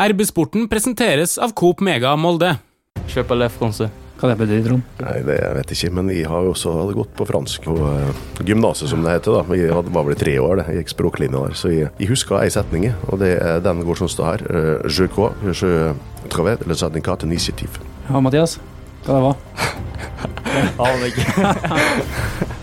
RB-sporten presenteres av Coop Mega Molde. Kjøp eller franse. Hva det betyr, Trond? Nei, det jeg vet ikke, men jeg har også hadde gått på fransk på uh, gymnaset, som det heter. da. Jeg hadde, var vel tre år, det. jeg gikk språklinja der. Så jeg, jeg husker ei setning, og det, er- den går sånn som her. Uh, je crois, je travaille le syndicat initiative. Ja, Mathias? Hva det var? Aner ikke.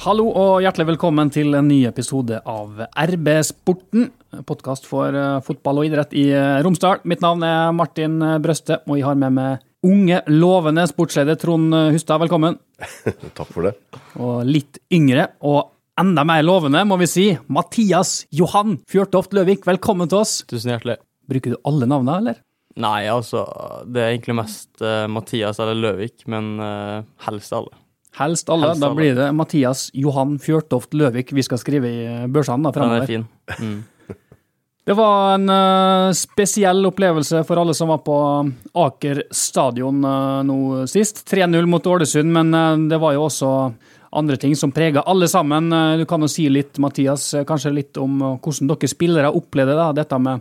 Hallo og hjertelig velkommen til en ny episode av RB Sporten. Podkast for eh, fotball og idrett i eh, Romsdal. Mitt navn er Martin Brøste, og jeg har med meg unge, lovende sportsleder Trond Hustad. Velkommen. Takk for det. Og litt yngre og enda mer lovende, må vi si, Mathias Johan Fjørtoft Løvik. Velkommen til oss. Tusen hjertelig. Bruker du alle navnene, eller? Nei, altså, det er egentlig mest uh, Mathias eller Løvik, men uh, helst alle. Helst alle. Helst Da alle. blir det Mathias Johan Fjørtoft Løvik vi skal skrive i børsene da, Den er fin. Mm. Det var en uh, spesiell opplevelse for alle som var på Aker stadion uh, nå sist. 3-0 mot Ålesund, men uh, det var jo også andre ting som prega alle sammen. Eh, Du kan jo si litt, Mathias, eh, kanskje litt om eh, hvordan dere spillere opplevde da, dette med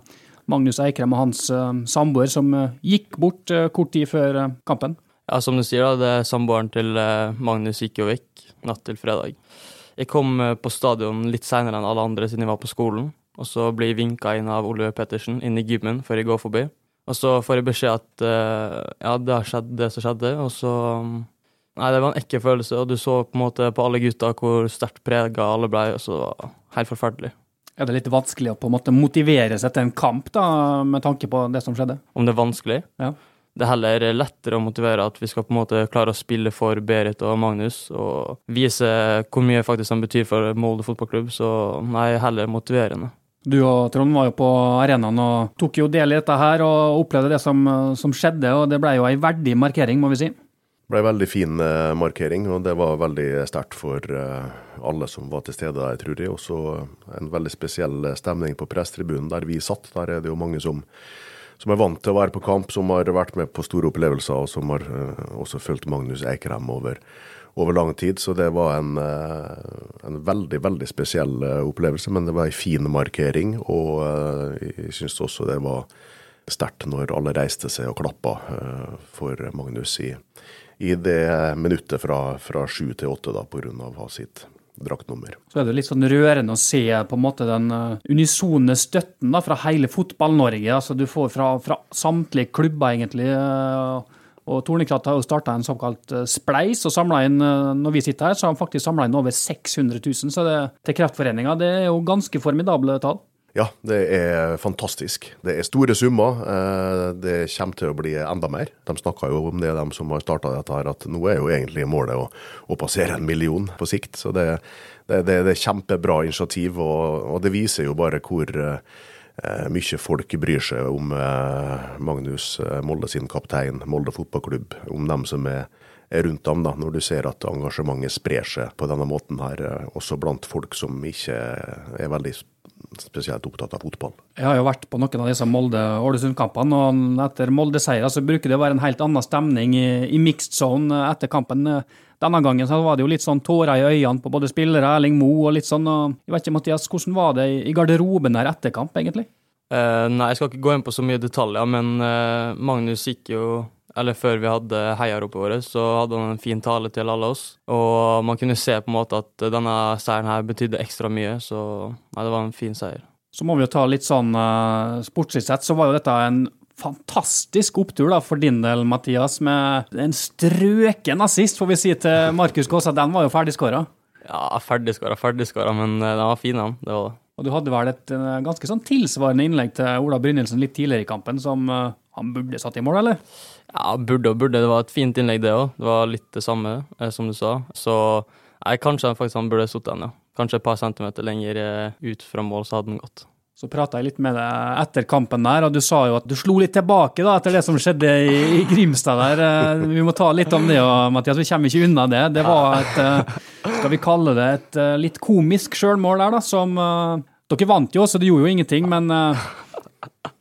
Magnus Eikrem og hans eh, samboer som eh, gikk bort eh, kort tid før eh, kampen. Ja, som du sier, da, det er samboeren til eh, Magnus gikk jo vekk natt til fredag. Jeg kom eh, på stadion litt seinere enn alle andre siden jeg var på skolen, og så blir jeg vinka inn av Oliver Pettersen inn i gymmen før jeg går forbi. Og så får jeg beskjed at eh, ja, det har skjedd det som skjedde, og så mm, Nei, det var en ekkel følelse, og du så på en måte på alle gutta hvor sterkt prega alle ble, og så det var helt forferdelig. Er det litt vanskelig å på en måte motivere seg til en kamp, da, med tanke på det som skjedde? Om det er vanskelig? Ja. Det er heller lettere å motivere at vi skal på en måte klare å spille for Berit og Magnus, og vise hvor mye faktisk han betyr for Molde fotballklubb, så nei, heller motiverende. Du og Trond var jo på arenaen og tok jo del i dette her og opplevde det som, som skjedde, og det ble jo ei verdig markering, må vi si. Det ble en veldig fin eh, markering, og det var veldig sterkt for eh, alle som var til stede der, tror jeg. Også en veldig spesiell eh, stemning på presstribunen der vi satt. Der er det jo mange som, som er vant til å være på kamp, som har vært med på store opplevelser, og som har uh, også fulgt Magnus Eikrem over, over lang tid. Så det var en, uh, en veldig, veldig spesiell uh, opplevelse, men det var en fin markering. Og jeg syns også det var sterkt når alle reiste seg og klappa for Magnus i, i det minuttet fra, sju til åtte, da, ha sitt draktnummer. Så er det litt sånn rørende å se på en måte den eh, unisone støtten da, fra hele Fotball-Norge. Altså Du får fra, fra samtlige klubber, egentlig. eh, Og Tornekratt har jo starta en såkalt eh, spleis og samla inn Når vi sitter her, så har han faktisk samla inn over 600 000. Så det, til Kreftforeninga, det er jo ganske formidable tall. Ja, det er fantastisk. Det er store summer. eh, Det kommer til å bli enda mer. De snakka jo om det, de som har starta dette, her, at nå er jo egentlig målet å, å passere en million på sikt. Så det, det, det, det er kjempebra initiativ, og, og det viser jo bare hvor eh, mye folk bryr seg om eh, Magnus Molde sin kaptein, Molde fotballklubb, om dem som er rundt dem, da, når du ser at engasjementet sprer seg på denne måten her, også blant folk som ikke er veldig spesielt opptatt av fotball. Jeg har jo vært på noen av disse Molde-Ålesund-kampene, og etter Molde-seier så bruker det å være en helt annen stemning i, i mixed zone etter kampen. Denne gangen så var det jo litt sånn tårer i øynene på både spillere, Erling Moe og litt sånn. og Jeg vet ikke, Mathias, hvordan var det i i garderoben her etter kamp, egentlig? Eh, nei, jeg skal ikke gå inn på så mye detaljer, men eh, Magnus gikk jo eller før vi hadde heiaropet vårt, så hadde han en fin tale til alle oss. Og man kunne se på en måte at denne seieren her betydde ekstra mye, så nei, det var en fin seier. Så må vi jo ta litt sånn uh, sportslig sett, så var jo dette en fantastisk opptur da, for din del, Mathias, med en strøken assist, får vi si, til Markus Kaasa. Den var jo ferdigskåra. Ja, ferdigskåra, ferdigskåra, men eh, den var fin, den. Det var det. Og du hadde vel et eh, ganske sånn tilsvarende innlegg til Ola Brynildsen litt tidligere i kampen, som eh, han burde satt i mål, eller? Ja, burde og burde. Det var et fint innlegg, det òg. Det var litt det samme, eh, som du sa. Så nei, kanskje han faktisk han burde sittet den, ja. Kanskje et par centimeter lenger ut fra mål, så hadde den gått. Så prata jeg litt med deg etter kampen der, og du sa jo at du slo litt tilbake da, etter det som skjedde i, i Grimstad der. Vi må ta litt om det, og, Mathias. Vi kommer ikke unna det. Det var et, skal vi kalle det, et litt komisk sjølmål der, da, som Dere vant jo, så det gjorde jo ingenting, men uh,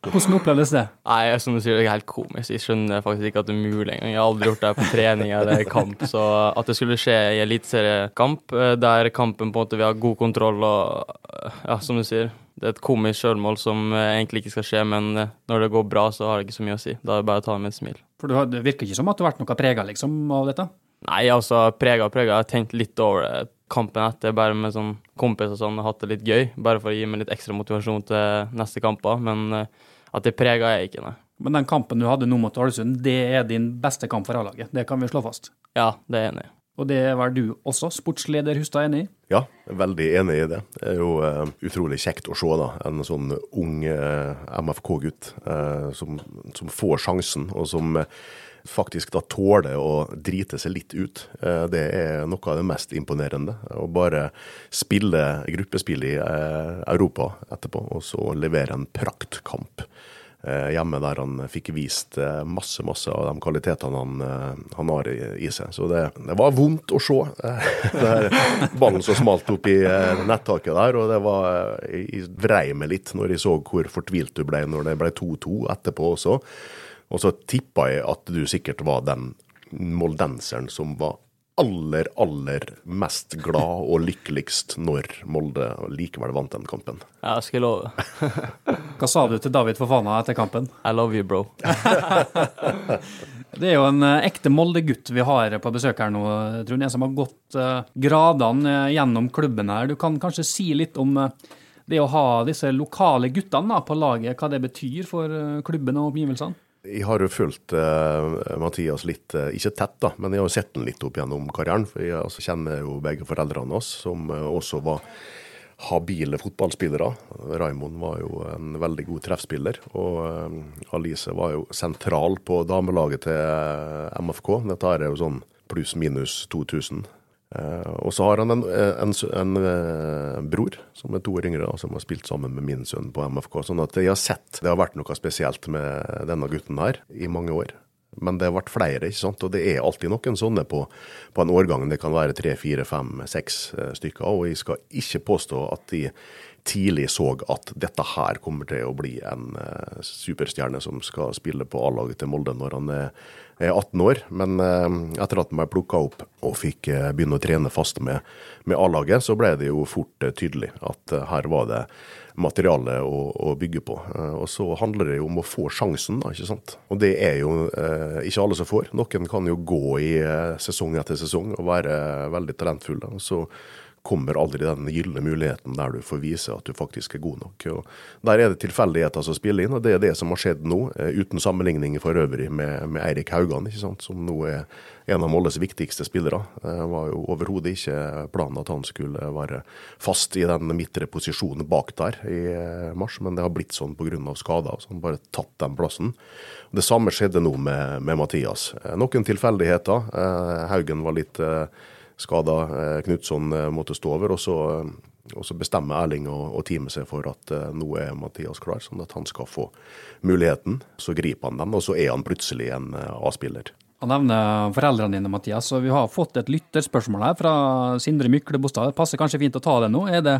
hvordan opplevdes det? Nei, som du sier, det er helt komisk. Jeg skjønner faktisk ikke at det er mulig engang. Jeg har aldri gjort det på trening eller kamp. Så at det skulle skje i eliteseriekamp, eh, der kampen på en måte vi har god kontroll og eh, ja, som du sier, Det er et komisk sjølmål som egentlig ikke skal skje, men når det går bra, så har det ikke så mye å si. Da er det bare å ta det med et smil. For det virker ikke som at du har vært noe prega liksom, av dette? Nei, altså, prega og prega. Jeg har tenkt litt over det kampen etter, bare med sånn kompis og sånn, og hatt det litt gøy. Bare for å gi meg litt ekstra motivasjon til neste kamper. Men eh, at det prega jeg ikke, nei. Men den kampen du hadde nå mot Ålesund, det er din beste kamp for A-laget. Det kan vi slå fast. Ja, det er jeg enig i. Og det vel du også, sportsleder Hustad, enig i? Ja, veldig enig i det. Det er jo uh, utrolig kjekt å se da, en sånn ung uh, MFK-gutt uh, som, som får sjansen, og som eh, faktisk da tåler å drite seg litt ut. Eh, det er noe av det mest imponerende. Å bare spille gruppespill i eh, Europa etterpå, og så levere en praktkamp eh, hjemme der han fikk vist eh, masse masse av de kvalitetene han, eh, han har i, seg. Så det, det var vondt å se. der, ballen som smalt opp i eh, nettaket der, og det var eh, Jeg vrei meg litt når jeg så hvor fortvilt du ble når det ble 2-2 etterpå også. Og så tippa jeg at du sikkert var den moldenseren som var aller, aller mest glad og lykkeligst når Molde likevel vant den kampen. Ja, jeg skal love. Hva sa du til David Fofana etter kampen? I love you, bro. Det er jo en eh, ekte Molde-gutt vi har på besøk her nå, Trond. En som har gått eh, gradene eh, gjennom klubben her. Du kan kanskje si litt om det å ha disse lokale guttene på laget, hva det betyr for klubben og omgivelsene? Jeg har jo fulgt uh, Mathias litt, uh, ikke tett da, men jeg har jo sett den litt opp gjennom karrieren. For jeg altså, kjenner jo begge foreldrene hans, som uh, også var habile fotballspillere. Raimond var jo en veldig god treffspiller, og Alice var jo sentral på damelaget til MFK. Dette er jo sånn pluss-minus 2000. Eh, og så har han en, en, en, eh, bror som er to år yngre, som har spilt sammen med min sønn på MFK. Sånn at jeg har sett det har vært noe spesielt med denne gutten her i mange år. Men det har vært flere, ikke sant. Og det er alltid noen sånne på, på en årgang. Det kan være tre, fire, fem, seks eh, stykker. Og jeg skal ikke påstå at de tidlig så at dette her kommer til å bli en eh, superstjerne som skal spille på A-laget til Molde når han er, er 18 år. Men eh, etter at han ble plukka opp og fikk eh, begynne å trene fast med, med A-laget, så ble det jo fort eh, tydelig at her var det materiale å, å bygge på. Og så handler det jo om å få sjansen, da, ikke sant. Og det er jo eh, ikke alle som får. Noen kan jo gå i sesong etter sesong og være veldig talentfulle. Og så kommer aldri den gylne muligheten der du får vise at du faktisk er god nok. Og der er det tilfeldigheter som spiller inn, og det er det som har skjedd nå, eh, uten sammenligning for øvrig med, med Eirik Haugan, som nå er en av Molles viktigste spillere. Det var jo overhodet ikke planen at han skulle være fast i den midtre posisjonen bak der i eh, mars, men det har blitt sånn pga. skader, så han har bare tatt den plassen. Det samme skjedde nå med, med Mathias. Eh, Noen tilfeldigheter. Haugen var litt skada. Eh, Knutson eh, måtte stå over. Og så, eh, og så bestemmer Erling og, og teamet seg for at nå er Mathias klar, sånn at han skal få muligheten. Så griper han den, og så er han plutselig en A-spiller. Han nevner foreldrene dine, Mathias, og vi har fått et lytterspørsmål her fra Sindre Mykle Bostad. Det passer kanskje fint å ta det nå. Er det,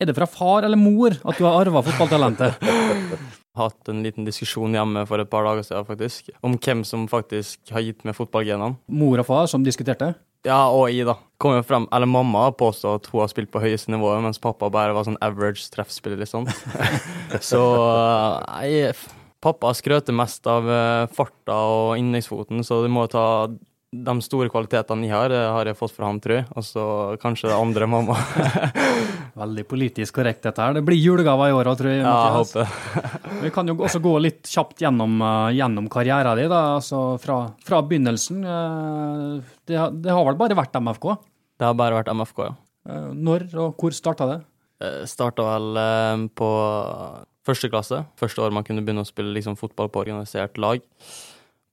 er det fra far eller mor at du har arva fotballtalentet? Hatt en liten diskusjon hjemme for et par dager siden, faktisk, om hvem som faktisk har gitt meg fotballgenene. Mor og far som diskuterte? Ja, og jeg, da. Kom jo frem, eller Mamma påstår at hun har spilt på høyeste nivå, mens pappa bare var sånn average treffspiller, liksom. Så nei, pappa skrøter mest av eh, farta og innleggsfoten, så du må ta de store kvalitetene jeg har, det har jeg fått fra ham, tror jeg. Og så kanskje det andre mamma. Veldig politisk korrekt dette her. Det blir julegaver i år òg, tror jeg. Ja, jeg håper Vi kan jo også gå litt kjapt gjennom, eh, gjennom karrieren din, da. Altså fra, fra begynnelsen. eh, Det, har- det har vel bare vært MFK? Det har bare vært MFK, ja. Eh, Når og hvor starta det? Starta vel eh, på første klasse. Første år man kunne begynne å spille liksom, fotball på organisert lag.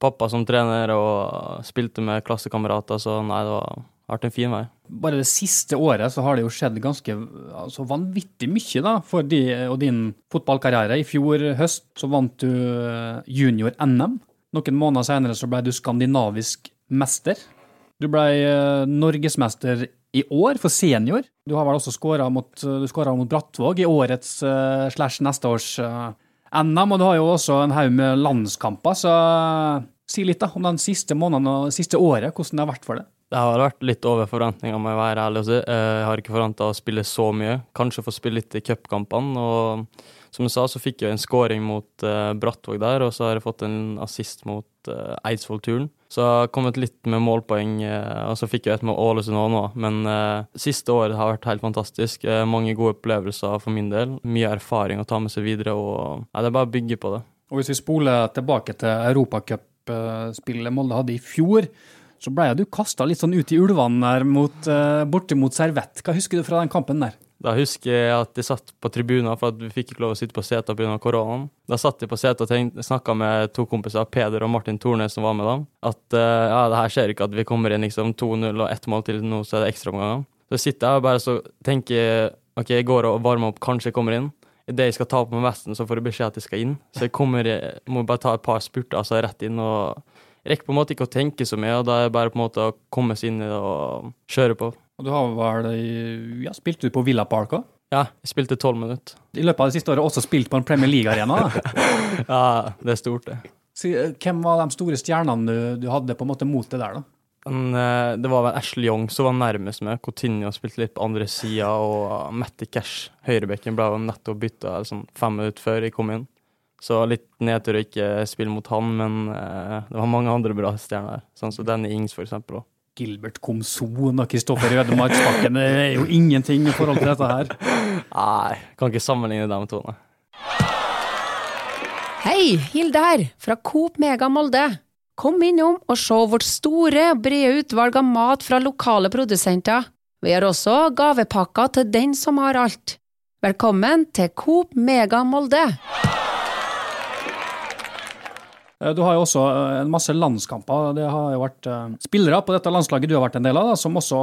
Pappa som trener og spilte med klassekamerater, så nei, det har vært en fin vei. Bare det siste året så har det jo skjedd ganske altså vanvittig mye da, for de og din fotballkarriere. I fjor høst så vant du eh, junior-NM. Noen måneder senere så ble du skandinavisk mester. Du ble eh, norgesmester i år for senior. Du har vel også skåra mot, skåret mot Brattvåg i årets eh, slash neste års eh, NM, og du har jo også en haug med landskamper, så eh, si litt da om den siste måneden og siste året, hvordan det har vært for deg. Det har vært litt over forventninga, må jeg være ærlig og si. Eh, Jeg har ikke forventa å spille så mye. Kanskje få spille litt i cupkampene. Og som du sa, så fikk jeg en scoring mot uh, Brattvåg der, og så har jeg fått en assist mot uh, Eidsvoll-turen. Så jeg har kommet litt med målpoeng, uh, og så fikk jeg et med Ålesund òg nå. Men siste året har vært helt fantastisk. Mange gode opplevelser for min del. Mye erfaring å ta med seg videre, og ja, det er bare å bygge på det. Og hvis vi spoler tilbake til europacupspillet Molde hadde i fjor, så ble du kasta litt sånn ut i ulvene der mot, bortimot Servett. Hva husker du fra den kampen der? Da husker jeg at jeg satt på tribunen, for at vi fikk ikke lov å sitte på setet pga. koronaen. Da satt jeg på setet og snakka med to kompiser, Peder og Martin Tornes, som var med dem, at uh, ja, det her skjer ikke at vi kommer inn liksom 2-0 og ett mål til nå, så er det ekstraomganger. Så sitter jeg og bare så tenker OK, jeg går og varmer opp, kanskje jeg kommer inn. Idet jeg skal ta på meg vesten, så får jeg beskjed at jeg skal inn. Så jeg kommer, må bare ta et par spurter, altså rett inn. og rekker på en måte ikke å tenke så mye, og da er det bare på en måte å komme seg inn i det og kjøre på. Og du har vel ja, spilt du på Villa Park òg? Ja, jeg spilte tolv minutter. I løpet av det siste året også spilt på en Premier League-arena? ja, det er stort, det. Så, hvem var de store stjernene du, du, hadde på en måte mot det der, da? En, det var vel Ashley Young som var nærmest med. Coutinho spilte litt på andre sida, og Matty Cash, høyrebekken, ble nettopp bytta sånn fem minutter før jeg kom inn. Så litt nedtur å ikke spille mot han, men eh, det var mange andre bra stjerner der. Sånn som Danny Ings, for eksempel. Også. Gilbert Komson og Kristoffer Ødemark det er jo ingenting i forhold til dette her. Nei, kan ikke sammenligne dem to, nei. Hei, Hilde her, fra Coop Mega Molde. Kom innom og se vårt store og brede utvalg av mat fra lokale produsenter. Vi har også gavepakker til den som har alt. Velkommen til Coop Mega Molde. Du har jo også en masse landskamper. Det har jo vært spillere på dette landslaget du har vært en del av, da, som også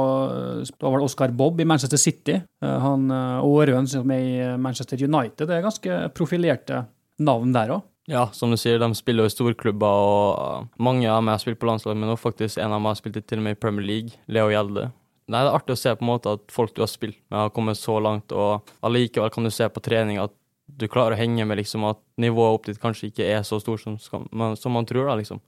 Du har vel Oscar Bobb i Manchester City. Han Aarøen som er i Manchester United. Det er ganske profilerte navn der òg. Ja, som du sier, de spiller jo i storklubber, og mange av meg har spilt på landslaget, men nå faktisk en av meg har spilt til og med i Premier League, Leo Gjelde. Nei, Det er artig å se på en måte at folk du har spilt med, har kommet så langt, og allikevel kan du se på trening at du klarer å henge med liksom at nivået opp dit kanskje ikke er så stort som, som man tror, da, liksom.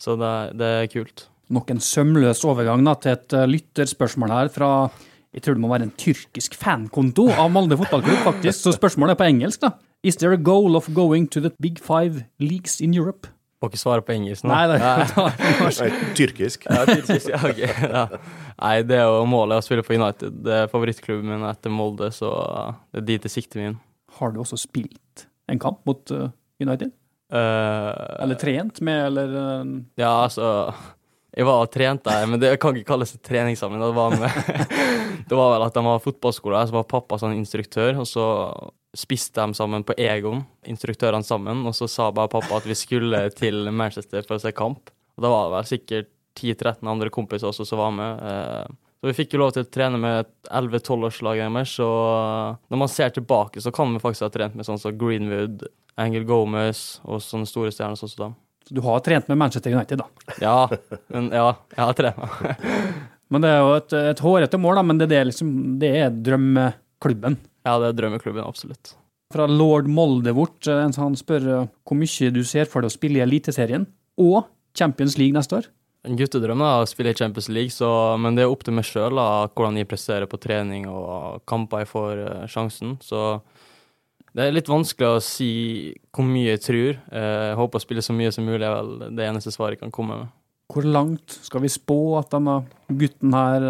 Så det, det, er kult. Nok en sømløs overgang da, til et uh, lytterspørsmål her fra jeg tror det må være en tyrkisk fankonto av Molde fotballklubb, faktisk. Så spørsmålet er på engelsk, da. Is there a goal of going to the big five leagues in Europe? Får ikke svare på engelsk nå. Nei, det er tyrkisk. Ja, tyrkisk, ja, okay, Ja. Nei, det er jo målet å spille på United. Det er favorittklubben min etter Molde, så det er dit jeg sikter min. Har du også spilt en kamp mot uh, United? Uh, eller trent med, eller uh... Ja, altså Jeg var trent der, men det kan ikke kalles trening sammen. Det var, med, det var vel at de var fotballskole, så var pappa sånn instruktør, og så spiste de sammen på Egon, instruktørene sammen, og så sa bare pappa at vi skulle til Manchester for å se kamp. Og da var det vel sikkert 10-13 andre kompiser også som var med. Så vi fikk jo lov til å trene med et 11-12-årslag deres, og når man ser tilbake, så kan vi faktisk ha trent med sånn som Greenwood, Angel Gomez og sånne store stjerner sånn som dem. Så du har trent med Manchester United, da? Ja, men, ja jeg har trent men det er jo et, et hårete mål, da, men det, er, liksom, det er drømmeklubben? Ja, det er drømmeklubben, absolutt. Fra lord Moldevort, han spør hvor mye du ser for deg å spille i Eliteserien og Champions League neste år? En guttedrøm da, å spille i Champions League, så, men det er opp til meg sjøl hvordan jeg presterer på trening og kamper jeg får uh, sjansen. Så det er litt vanskelig å si hvor mye jeg tror. Jeg håper å spille så mye som mulig, er vel det eneste svaret jeg kan komme med. Hvor langt skal vi spå at denne gutten her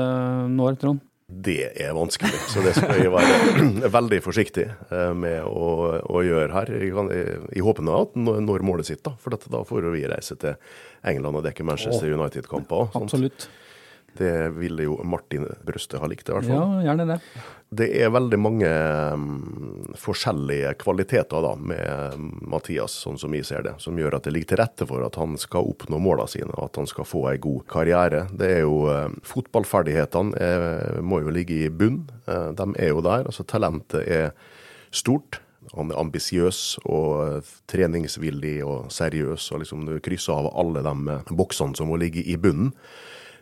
når, Trond? Det er vanskelig, så det skal jeg være veldig forsiktig med å, å gjøre her. Jeg, kan, jeg, jeg håper nå at når målet sitt, da, for dette, da får vi reise til England og dekke Manchester United-kamper. Absolutt. Det ville jo Martin Brøste ha likt, i hvert fall. Ja, gjerne det. Det er veldig mange um, forskjellige kvaliteter da, med Mathias, sånn som vi ser det, som gjør at det ligger til rette for at han skal oppnå målene sine, og at han skal få en god karriere. Det er jo uh, Fotballferdighetene er, må jo ligge i bunn. Uh, de er jo der. altså Talentet er stort. Han er ambisiøs og treningsvillig og seriøs, og liksom du krysser av alle de boksene som må ligge i bunnen.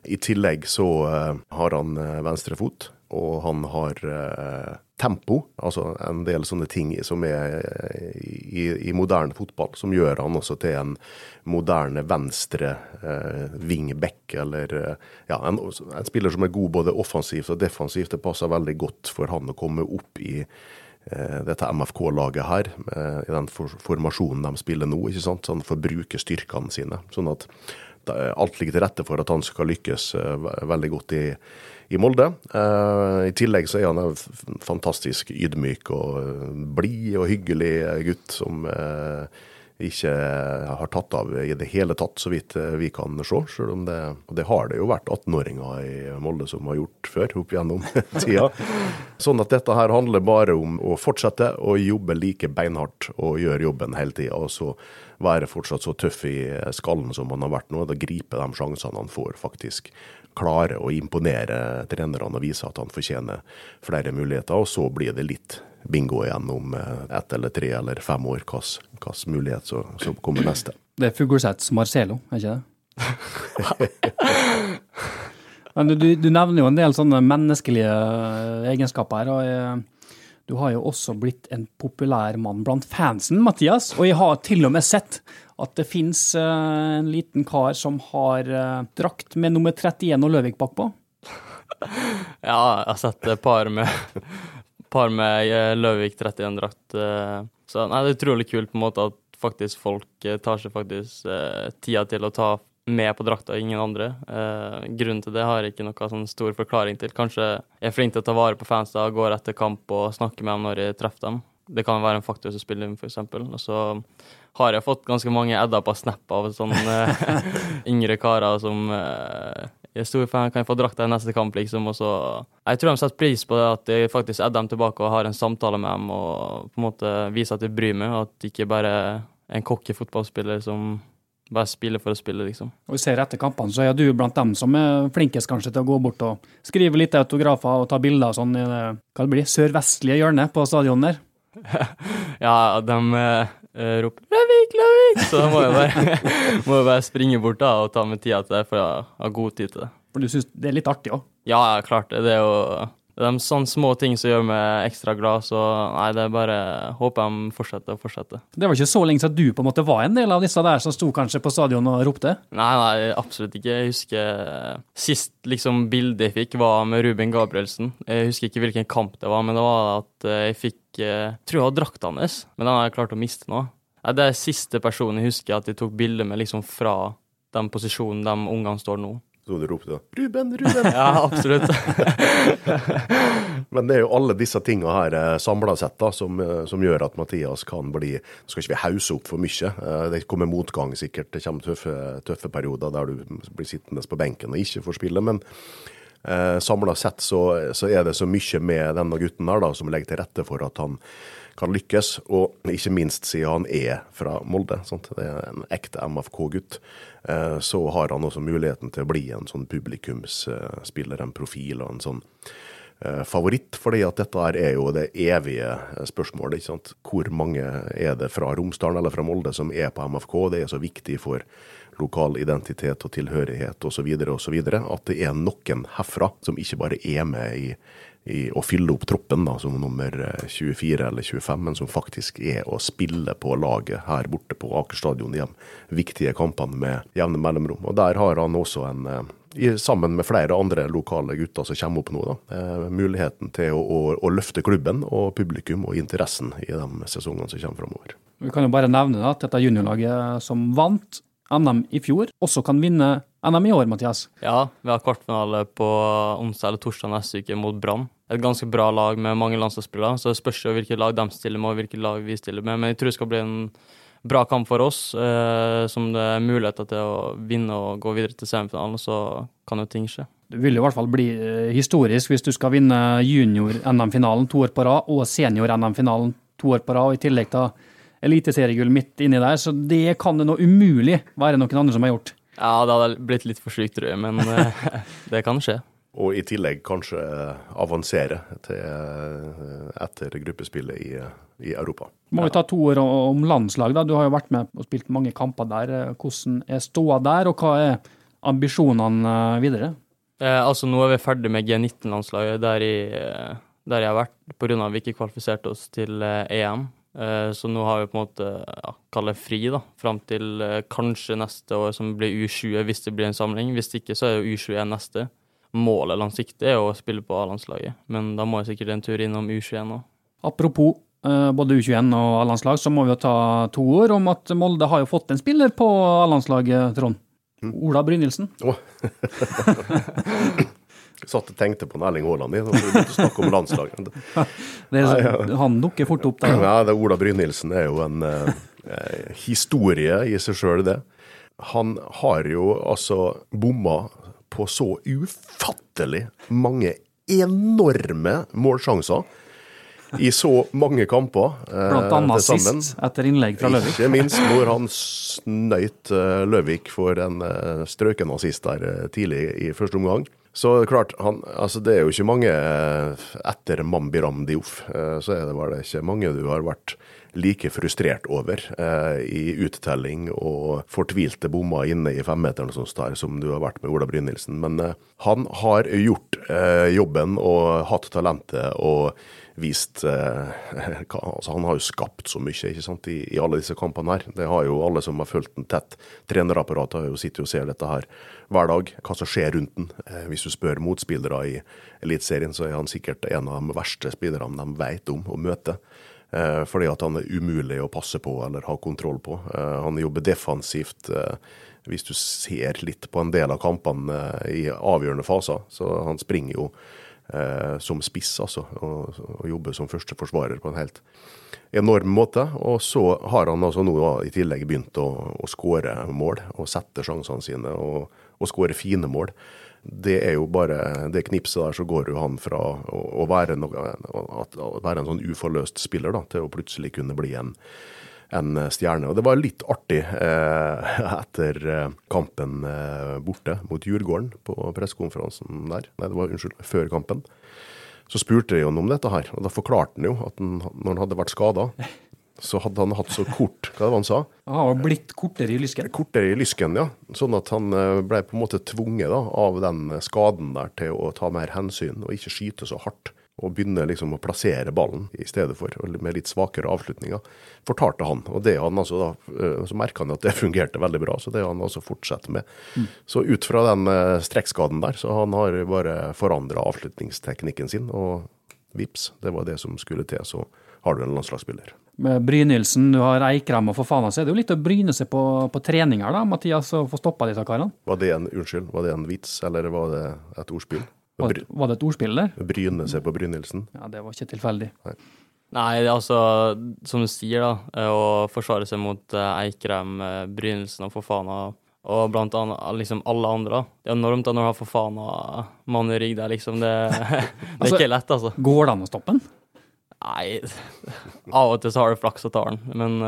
I tillegg så uh, har han uh, venstre fot, og han har uh, tempo, altså en del sånne ting som er i, i moderne fotball, som gjør han også til en moderne venstre eh, wingback, eller eh, ja, en, en, spiller som er god både offensivt og defensivt. Det passer veldig godt for han å komme opp i eh, dette MFK-laget her, eh, i den for, formasjonen de spiller nå, ikke sant? så han får bruke styrkene sine. sånn at alt ligger til rette for at han skal lykkes eh, veldig godt i i Molde. Uh, I tillegg så er han en fantastisk ydmyk og eh, blid og hyggelig gutt som uh, ikke har tatt av i det hele tatt, så vidt vi kan se. Selv om det, og det har det jo vært 18-åringer i Molde som har gjort før, opp gjennom tida. Sånn at dette her handler bare om å fortsette å jobbe like beinhardt og gjøre jobben hele tida. Og så være fortsatt så tøff i skallen som man har vært nå. Da gripe de sjansene han får, faktisk klarer å imponere trenerne og vise at han fortjener flere muligheter. Og så blir det litt bingo igjen om eh, ett eller tre eller fem år hvilken mulighet som kommer neste. Det er Fugleseths Marcelo, er ikke det? Men du, du, nevner jo en del sånne menneskelige egenskaper her. og jeg, Du har jo også blitt en populær mann blant fansen, Mathias. Og jeg har til og med sett at det fins uh, en liten kar som har uh, drakt med nummer 31 og Løvik bakpå? ja, jeg har sett et par med, par med uh, Løvik 31-drakt. så nei, det er utrolig kult på en måte at faktisk folk tar seg faktisk tida til å ta med på drakta, ingen andre. grunnen til det har jeg ikke noe sånn stor forklaring til. Kanskje jeg er flink til å ta vare på fansa, går etter kamp og snakker med dem når jeg treffer dem. Det kan være en faktor som spiller inn, f.eks. Og så har jeg fått ganske mange edder på Snap av sånne uh, yngre karer som eh, jeg er stor fan, kan jeg få drakta i neste kamp, liksom. Og så Jeg tror de setter pris på det at jeg faktisk edder dem tilbake og har en samtale med dem og på en måte viser at jeg bryr meg, og at det ikke bare er en cocky fotballspiller som bare spille for å spille, liksom. Og vi ser etter kampene, så er du blant dem som er flinkest kanskje til å gå bort og skrive litt autografer og ta bilder og sånn i det hva det blir, sørvestlige hjørnet på stadionet der. ja, de uh, roper 'Løvik, Løvik!' Så da må jeg bare, må jeg bare springe bort da og ta med tida til det, for å ha god tid til det. For du syns det er litt artig òg? Ja, klart det. Det er jo det er sånne små ting som gjør meg ekstra glad, så nei, det er bare håper de fortsetter og fortsetter. Det var ikke så lenge siden du på en måte var en del av disse der som sto kanskje på stadion og ropte? Nei, nei, absolutt ikke. Jeg husker sist liksom bildet jeg fikk, var med Ruben Gabrielsen. Jeg husker ikke hvilken kamp det var, men det var at jeg fikk jeg tror jeg hadde drakta hans, men den har jeg klart å miste nå. Det er siste personen jeg husker at jeg tok bilde med liksom fra den posisjonen de ungene står nå. Så du ropte da 'Ruben, Ruben'? ja, absolutt. Men det er jo alle disse tinga her eh, samla sett da, som, eh, som, gjør at Mathias kan bli Nå skal ikke vi hause opp for mye. Eh, det kommer motgang sikkert. Det kommer tøffe, tøffe perioder der du blir sittende på benken og ikke får spille. Men eh, samla sett så, så, er det så mye med denne gutten her da, som legger til rette for at han kan lykkes. Og ikke minst siden han er fra Molde, sant? det er en ekte MFK-gutt, eh, så har han også muligheten til å bli en sånn publikumsspiller, en profil og en sånn eh, favoritt, fordi at dette her er jo det evige spørsmålet. ikke sant? Hvor mange er det fra Romsdalen eller fra Molde som er på MFK? Det er så viktig for lokal identitet og tilhørighet osv. osv. At det er noen herfra som ikke bare er med i i å fylle opp troppen da, som nummer 24 eh, eller 25, men som faktisk er å spille på laget her borte på Aker stadion de viktige kampene med jevne mellomrom. Og Der har han også en eh, sammen med flere andre lokale gutter som kommer opp nå, da, eh, muligheten til å, å, å, løfte klubben og publikum og interessen i de sesongene som kommer framover. Vi kan jo bare nevne at dette juniorlaget som vant NM i fjor, også kan vinne NM i år, Mathias? Ja, vi har kvartfinale på onsdag eller torsdag neste uke mot Brann et ganske bra lag med mange landslagsspillere. Så det spørs jo hvilket lag de stiller med, og hvilket lag vi stiller med. Men jeg tror det skal bli en bra kamp for oss, eh, som det er muligheter til å vinne og gå videre til semifinalen. Så kan jo ting skje. Det vil jo i hvert fall bli eh, historisk hvis du skal vinne junior-NM-finalen to år på rad, og senior-NM-finalen to år på rad, og i tillegg ta eliteseriegull midt inni der. Så det kan det nå umulig være noen andre som har gjort. Ja, det hadde blitt litt for sykt, tror jeg, men eh, det kan skje. Og i tillegg kanskje avansere til, eh, etter gruppespillet i, i, Europa. Må vi ta to ord om landslag. da. Du har jo vært med og spilt mange kamper der. Hvordan er ståa der, og hva er ambisjonene videre? Eh, altså Nå er vi ferdig med G19-landslaget, der, der jeg har vært, pga. vi ikke kvalifiserte oss til eh, EM. Eh, så nå har vi på en måte ja, kall det fri, da, fram til eh, kanskje neste år, som blir U20, hvis det blir en samling. Hvis ikke, så er jo U21 neste. Målet langsiktig er jo å spille på A-landslaget, men da må jeg sikkert en tur innom U21 òg. Apropos eh, både U21 og A-landslag, så må vi jo ta to ord om at Molde har jo fått en spiller på A-landslaget, Trond. Ola Brynildsen. Åh. Satt og tenkte på Erling Haaland i, begynte å snakke om landslaget. Det er, Nei, Han dukker fort opp der. Ja, det Ola Brynildsen er jo en eh, eh, historie i seg sjøl, det. Han har jo altså bomma på så ufattelig mange enorme målsjanser i så mange kamper. eh, Blant annet sist, etter innlegg fra Løvik. Ikke minst når han snøyt eh, Løvik for en uh, strøken assist der eh, tidlig i første omgang. Så klart, han, altså det er jo ikke mange eh, etter Mambiram Dioff, eh, så er det vel ikke mange du har vært like frustrert over eh, i uttelling og fortvilte bommer inne i femmeteren sånt der, som du har vært med Ola Brynildsen. Men eh, han har gjort eh, jobben og hatt talentet og vist eh, hva, altså Han har jo skapt så mye ikke sant, i, i alle disse kampene her. Det har jo alle som har fulgt den tett. Trenerapparatet har jo sittet og ser dette her hver dag, hva som skjer rundt den. Eh, hvis du spør motspillere i Eliteserien, så er han sikkert en av de verste spillerne de vet om å møte. Eh, fordi at han er umulig å passe på eller ha kontroll på. Eh, han jobber defensivt. Eh, hvis du ser litt på en del av kampene eh, i avgjørende faser, så han springer jo eh, som spiss, altså, og, og jobber som første forsvarer på en helt enorm måte. Og så har han altså nå i tillegg begynt å, å skåre mål, og sette sjansene sine, og, og skåre fine mål. Det er jo bare det knipset der, så går jo han fra å, å, være, noe, å være en sånn uforløst spiller da, til å plutselig kunne bli en, en stjerne. Og det var litt artig eh, etter eh, kampen eh, borte mot Djurgården på pressekonferansen der. Nei, det var unnskyld, før kampen. Så spurte jeg han om dette her, og da forklarte han jo at han, når han hadde vært skada, så hadde han hatt så kort Hva var det han sa? Han var blitt kortere i lysken. Kortere i lysken, ja. Sånn at han eh, ble på en måte tvunget da, av den skaden der til å ta mer hensyn og ikke skyte så hardt. Og begynne liksom å plassere ballen i stedet for, med litt svakere avslutninger. Fortalte han. Og det han altså da, eh, så merka han at det fungerte veldig bra, så det har han altså fortsatt med. Så ut fra den eh, strekkskaden der, så han har bare forandra avslutningsteknikken sin, og vips, det var det som skulle til. Så har du en landslagsspiller. Med Brynildsen, du har Eikrem og for faen, så er det jo litt å bryne seg på, på treninger, da, Mathias, og få stoppa disse karene. Var det en unnskyld, var det en vits, eller var det et ordspill? Var, Bry, var det et ordspill der? bryne seg på Brynildsen? Ja, det var ikke tilfeldig. Nei, det er altså, som du sier, da, eh, å forsvare seg mot eh, Eikrem, eh, Brynildsen og Fofana, og blant annet liksom alle andre. Det er enormt da når du har Fofana mann i rygg der, liksom. Det, det er Altså- ikke lett, altså. Går det an å stoppe den? Nei, av og til så har du flaks og tar den, men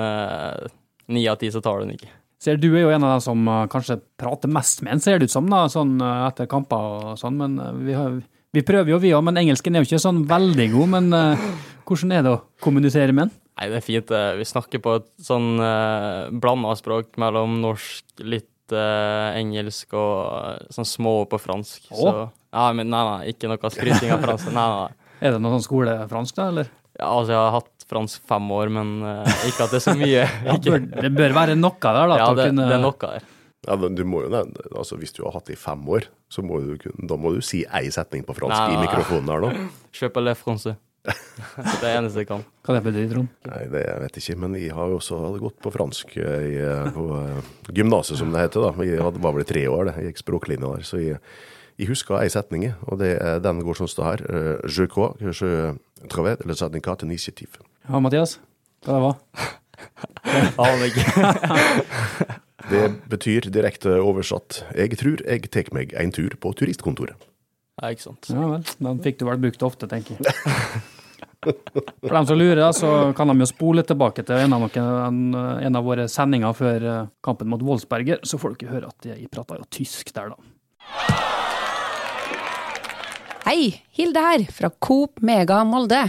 ni ni av ti så tar du den ikke. Ser du er jo en av dem som eh, kanskje prater mest med en, ser det ut som, da, sånn eh, etter kamper og sånn. Men eh, vi, har, vi prøver jo, vi òg. Men engelsken er jo ikke sånn veldig god. Men uh, hvordan er det å kommunisere med en? Nei, det er fint. Vi snakker på et sånn uh, blanda språk mellom norsk, litt uh, engelsk og sånn små ord på fransk. Å? Så ja, men nei, nei, ikke noe skryting av fransk. Nei, nei. Er det noe sånn skolefransk, da, eller? Ja, altså, jeg har hatt fransk fem år, men eh, ikke at det er så mye. Ja, bør, det bør være noe der, da. ja, det, kunne, det er noe der. Ja, men du må jo, altså Hvis du har hatt det i fem år, så må du, da må du si ei setning på fransk Nei, i mikrofonen her nå. Kjøp le français. det er det eneste jeg kan. Hva det betyr, Trond? Nei, det jeg vet jeg ikke, men jeg har jo også gått på fransk eh, i, eh, på uh, gymnaset, som det heter. da. Jeg hadde- var vel i tre år, det. Jeg gikk språklinja der. Så jeg, jeg husker ei setning, og det, er- den går sånn som det her. Je crois que je travaille le syndicat initiative. Ja, Mathias? Hva det var? Aner ikke. Det betyr direkte oversatt Jeg tror jeg tar meg en tur på turistkontoret. Ja, ikke sant. Ja vel, den fikk du vel brukt ofte, tenker jeg. For dem som lurer, så kan de jo spole tilbake til en av, noen, en, av våre sendinger før eh, kampen mot Wolfsberger, så får dere høre at jeg prata jo tysk der, da. Hei, Hilde her, fra Coop Mega Molde.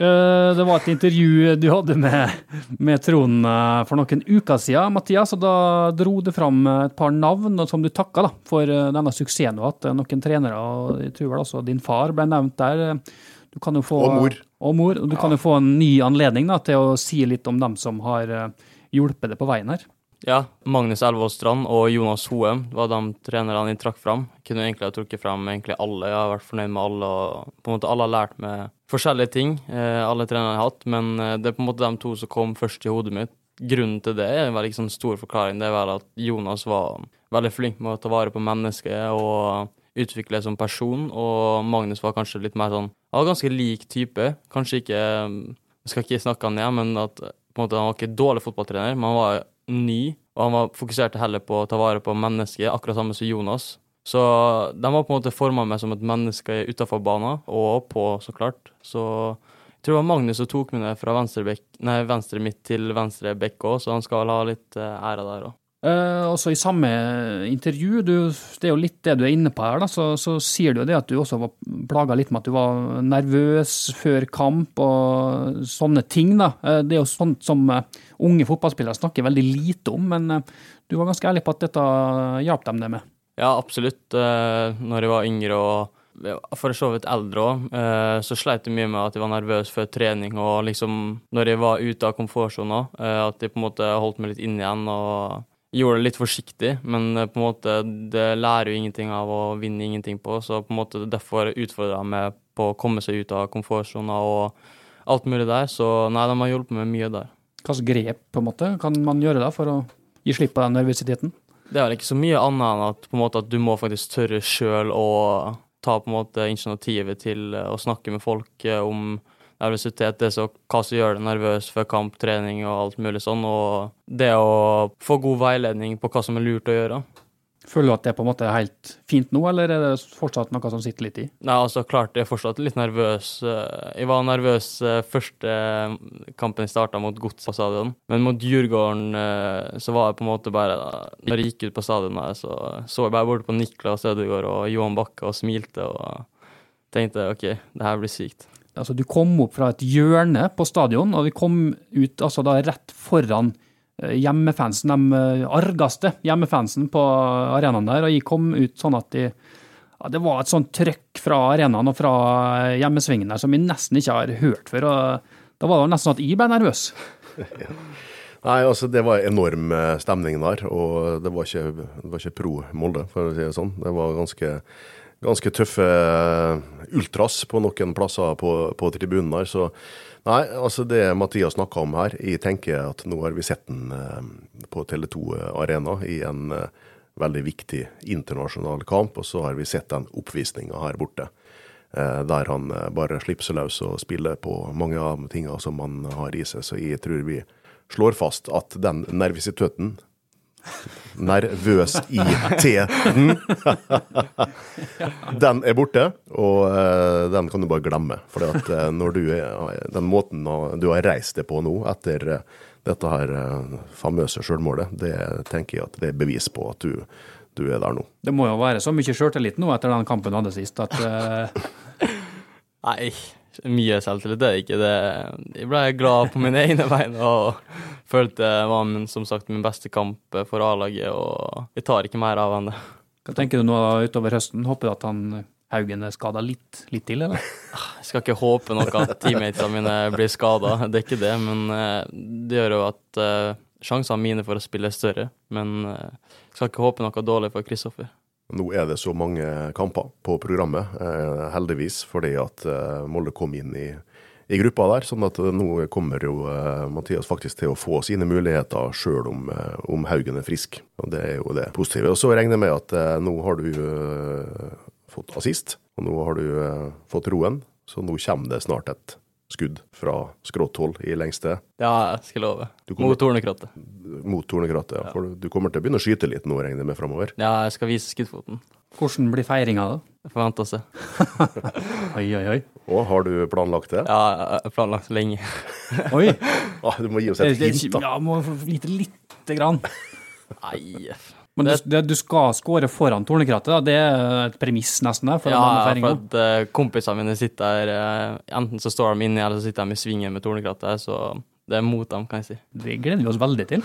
Eh, Det var et intervju du hadde med, med Trond eh, for noen uker siden, Mathias, og da dro du fram et par navn som du takka da, for eh, denne suksessen du har hatt. Noen trenere, og jeg tror vel også din far ble nevnt der. Du kan jo få, Og mor. Og mor. Du du kan jo få en ny anledning da, til å si litt om dem som har eh, hjulpet deg på veien her. Ja, Magnus Elvåstrand og Jonas Hoem var de trenerne jeg trakk fram. Jeg kunne egentlig ha trukket fram egentlig alle. Jeg har vært fornøyd med alle. og på en måte Alle har lært meg forskjellige ting, eh, alle trenerne jeg har hatt. Men eh, det er på en måte de to som kom først i hodet mitt. Grunnen til det er en veldig sånn stor forklaring. Det er vel at Jonas var veldig flink med å ta vare på mennesket og utvikle som person. Og Magnus var kanskje litt mer sånn Han var ganske lik type. Kanskje ikke Jeg skal ikke snakke han ned, men at på en måte, han var ikke dårlig fotballtrener, men han var ny, og han var fokuserte heller på å ta vare på mennesket, akkurat samme som Jonas. Så de har på en måte forma meg som et menneske utafor banen, og på, så klart. Så jeg tror det var Magnus som tok meg ned fra venstre, bek, nei, venstre midt til venstre bekk òg, så han skal ha litt eh, ære der òg. Eh, også i samme intervju, du, det er jo litt det du er inne på her, da, så, så sier du jo det at du også var plaga litt med at du var nervøs før kamp og sånne ting. da. Uh, det er jo sånt som uh, unge fotballspillere snakker veldig lite om, men du var ganske ærlig på at dette hjalp dem det med. Ja, absolutt. Når jeg var yngre og for så vidt eldre òg, så sleit jeg mye med at jeg var nervøs før trening. Og liksom, når jeg var ute av komfortsona, at jeg på en måte holdt meg litt inn igjen og gjorde det litt forsiktig. Men eh, på en måte, det lærer jo ingenting av å vinne ingenting på, så på en måte derfor utfordra jeg meg på å komme seg ut av komfortsona og alt mulig der. Så nei, de har hjulpet meg mye der. Hva slags grep på en måte kan man gjøre da for å gi slipp på den nervøsiteten? Det er vel ikke så mye annet enn at, på en måte, at du må faktisk tørre sjøl å ta på en måte initiativet til eh, å snakke med folk eh, om nervøsitet, det så, hva som gjør deg nervøs før kamp, trening og alt mulig sånn, og det å få god veiledning på hva som er lurt å gjøre. Føler du at det på en måte er helt fint nå, eller er det fortsatt noe som sitter litt i? Nei, altså klart jeg er fortsatt litt nervøs. Eh, Jeg var nervøs eh, første kampen jeg starta mot Gods på stadion, men mot Djurgården eh, så var jeg på en måte bare Når jeg gikk ut på stadionet, så så jeg bare bort på Niklas Ødegaard og Johan Bakke og smilte og tenkte OK, det her blir sykt. Altså, du kom opp fra et hjørne på stadion, og vi kom ut altså da rett foran eh, hjemmefansen, de eh, argeste hjemmefansen på arenaen der, og jeg kom ut sånn at de, ja, det var et sånt trøkk fra arenaen og fra hjemmesvingen der som jeg nesten ikke har hørt før. og Da var det nesten sånn at jeg ble nervøs. Nei, altså det var enorm eh, stemning der, og det var ikke, det var ikke pro Molde, for å si det sånn. Det var ganske, ganske tøffe eh, ultras på noen plasser på, på tribunen der. Så nei, altså det Mathias snakka om her, jeg tenker at nå har vi sett den eh, på Tele2 Arena i en eh, veldig viktig internasjonal kamp, og så har vi sett den oppvisninga her borte. Der han bare slipper seg løs og spiller på mange av tingene som han har i seg. Så jeg tror vi slår fast at den nervøsiteten Nervøs-i-t-en. den er borte, og eh, den kan du bare glemme. For når du er, den måten du har reist deg på nå, etter eh, dette her eh, famøse sjølmålet, det tenker jeg at det er bevis på at du, du er der nå. Det må jo være så mye sjøltillit nå etter den kampen du hadde sist, at uh... Nei, mye selvtillit det er ikke det. Jeg ble glad på mine egne vegne og følte det var min, som sagt min beste kamp for A-laget, og jeg tar ikke mer av enn det. hva tenker du nå utover høsten? Håper du at han Haugen er skada litt, litt til, eller? Jeg skal ikke håpe noe at teammatene mine blir skada, det er ikke det, men eh, det gjør jo at eh, sjansene mine for å spille er større. Men eh, jeg skal ikke håpe noe dårlig for Kristoffer. Nå er det så mange kamper på programmet, eh, heldigvis, fordi at eh, Molde kom inn i, i gruppa der. Sånn at eh, nå kommer jo Mathias faktisk til å få sine muligheter sjøl om, om Haugen er frisk. Og Det er jo det positive. Og så regner jeg med at nå har du fått assist, og nå har du fått roen. Så nå kommer det snart et skudd fra skråtthold i lengste Ja, jeg skal love. Kommer- Mot Tornekrattet. mot Tornekrattet. Ja. For du kommer til å begynne å skyte litt nå, regner jeg med, framover. Ja, jeg skal vise skuddfoten. Hvordan blir feiringa, da? Jeg forventer å se. Oi, oi, oi. Og har du planlagt det? Ja, jeg har planlagt lenge. Oi. Ah, du må gi oss et hint, da. ja, må vite lite grann. Nei, Men du, det, du skal skåre foran Tornekrattet, da. det er et premiss nesten der? For ja, for at eh, kompisene mine sitter der eh, Enten så står de inni, eller så sitter de i svingen med tornekrattet. Så det er mot dem, kan jeg si. Det gleder vi oss veldig til.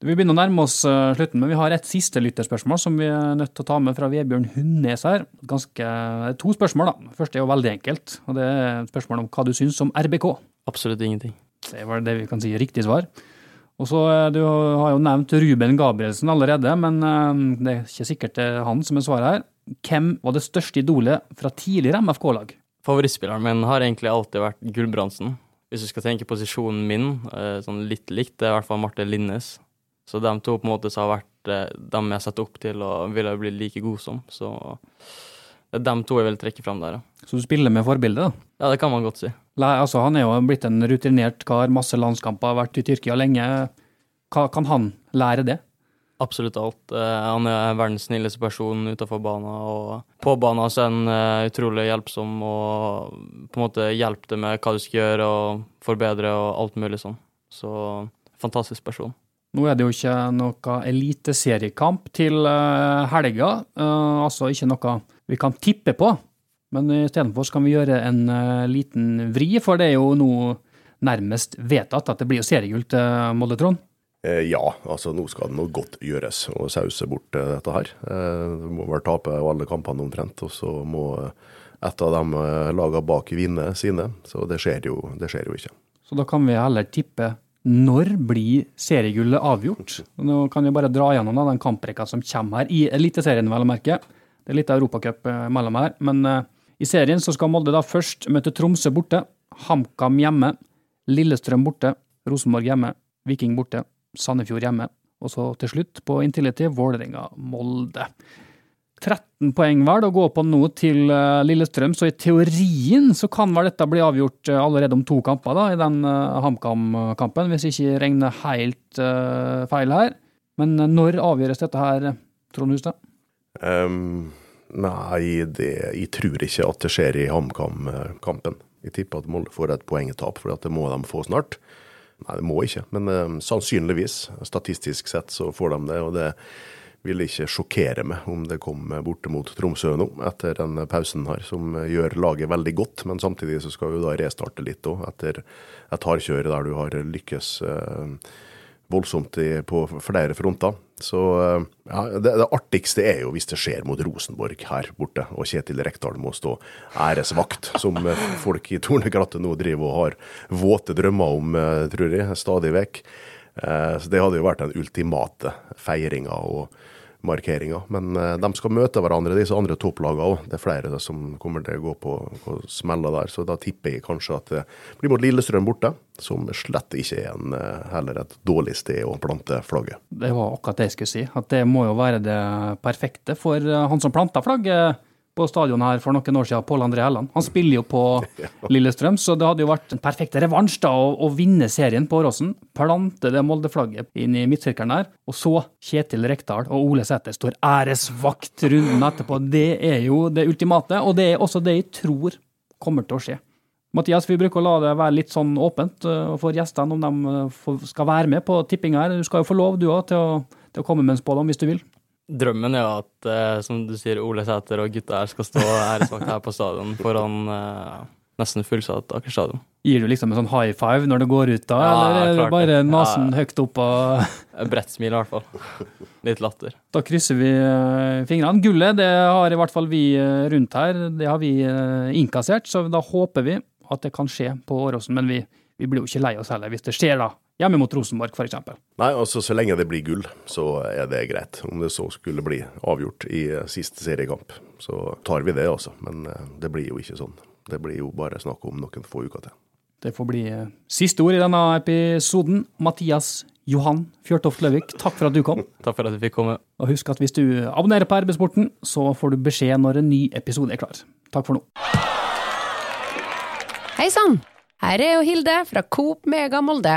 Vi begynner å nærme oss eh, slutten, men vi har et siste lytterspørsmål som vi er nødt til å ta med fra Vebjørn Hundnes her. Ganske, to spørsmål, da. Først første er jo veldig enkelt, og det er et spørsmål om hva du syns om RBK. Absolutt ingenting. Det var det vi kan si riktig svar. Og så eh, Du har jo nevnt Ruben Gabrielsen allerede, men eh, det er ikke sikkert det er han som er svaret her. Hvem var det største idolet fra tidligere MFK-lag? Favorittspilleren min har egentlig alltid vært Gulbrandsen. Hvis du skal tenke posisjonen min, eh, sånn litt likt, det er i hvert fall Martin Linnes. Så de to på en måte som har vært dem jeg setter opp til og ville bli like god som. Så det er dem to jeg vil trekke fram der, ja. Så du spiller med forbilde, da? Ja, det kan man godt si. Nei, Altså, han er jo blitt en rutinert kar, masse landskamper, har vært i Tyrkia lenge. Hva kan han lære det? Absolutt alt. Eh, han er verdens snilleste person utenfor banen, og på banen så er han eh, utrolig hjelpsom og på en måte hjelper deg med hva du skal gjøre og forbedre og alt mulig sånn. Så fantastisk person. Nå er det jo ikke noe eliteseriekamp til eh, helga, altså ikke noe vi kan tippe på. Men istedenfor kan vi gjøre en eh, liten vri, for det er jo nå nærmest vedtatt at det blir seriegull til Molde, Trond. Eh, ja, altså nå skal det noe godt gjøres å sause bort eh, dette her. Du må vel tape alle kampene omtrent, og så må et av de lagene bak vinne sine. Så det skjer jo, det skjer jo ikke. Så da kan vi heller tippe når blir seriegullet avgjort? Nå kan vi bare dra gjennom den kamprekka som kommer her, i Eliteserien, vel å merke. Det er litt Europacup eh, mellom her. Men eh, i serien så skal Molde da først møte Tromsø borte, HamKam hjemme, Lillestrøm borte, Rosenborg hjemme, Viking borte, Sandefjord hjemme, og så til slutt på Intility Vålerenga-Molde. 13 poeng vel å gå på nå til eh, Lillestrøm, så i teorien så kan vel dette bli avgjort allerede om to kamper da, i den HamKam-kampen, hvis jeg ikke regner helt feil her. Men når avgjøres dette her, Trond Hustad? Ehm, nei, det, jeg tror ikke at det skjer i HamKam-kampen. Jeg tipper at Molde får et poengtap, for det må de få snart. Nei, det må ikke, men eh, sannsynligvis. Statistisk sett så får de det. og det vil ikke sjokkere meg om det kommer borte mot Tromsø nå, etter den pausen her, som gjør laget veldig godt. Men samtidig så skal vi da restarte litt òg, etter et hardkjør der du har lykkes eh, voldsomt i, på flere fronter. Så eh, ja, det, det artigste er jo hvis det skjer mot Rosenborg her borte, og Kjetil Rekdal må stå æresvakt, som eh, folk i Tornegratte nå driver og har våte drømmer om, eh, tror jeg, stadig vekk. Så det hadde jo vært den ultimate feiringa og markeringa. Men eh, de skal møte hverandre, disse andre topplagene òg. Det er flere som kommer til å gå på, på smeller der. Så da tipper jeg kanskje at det blir mot Lillestrøm borte, som slett ikke er en, eh, heller et dårlig sted å plante flagget. Det var akkurat det jeg skulle si. At det må jo være det perfekte for eh, han som planta flagget på stadion her for noen år siden, Pål André Helland. Han spiller jo på Lillestrøm, så det hadde jo vært en perfekt revansj da, å, å vinne serien på Åråsen. Plante det Molde-flagget inn i midtsirkelen der, og så Kjetil Rekdal og Ole Sæter står æresvakt runden etterpå. Det er jo det ultimate, og det er også det jeg tror kommer til å skje. Mathias, vi bruker å la det være litt sånn åpent eh, for gjestene om de eh, skal være med på tippinga her. Du skal jo få lov, du òg, til, til å komme med en spådom hvis du vil. Drømmen er jo at, eh, som du sier, Ole Sæter og gutta her skal stå æresvakt her på stadion foran eh, nesten fullsatt Aker stadion. Gir du liksom en sånn high five når du går ut, da? Ja, eller er det klart bare det. nesen høyt opp? Og Et Bredt smil, i hvert fall. Litt latter. da krysser vi eh, fingrene. Gullet det har i hvert fall vi eh, rundt her, det har vi eh, innkassert, så da håper vi at det kan skje på Åråsen. Men vi, vi blir jo ikke lei oss heller hvis det skjer da, hjemme mot Rosenborg f.eks. Nei, altså så lenge det blir gull, så er det greit. Om det så skulle bli avgjort i eh, siste seriekamp, så tar vi det, altså. Men eh, det blir jo ikke sånn. Det blir jo bare snakk om noen få uker til. Det får bli eh, siste ord i denne episoden. Mathias Johan Fjørtoft Løvik, takk for at du kom. Takk for at jeg fikk komme. Og husk at hvis du abonnerer på RB-sporten, så får du beskjed når en ny episode er klar. Takk for nå. Hei sann! Her er jo Hilde fra Coop Mega Molde.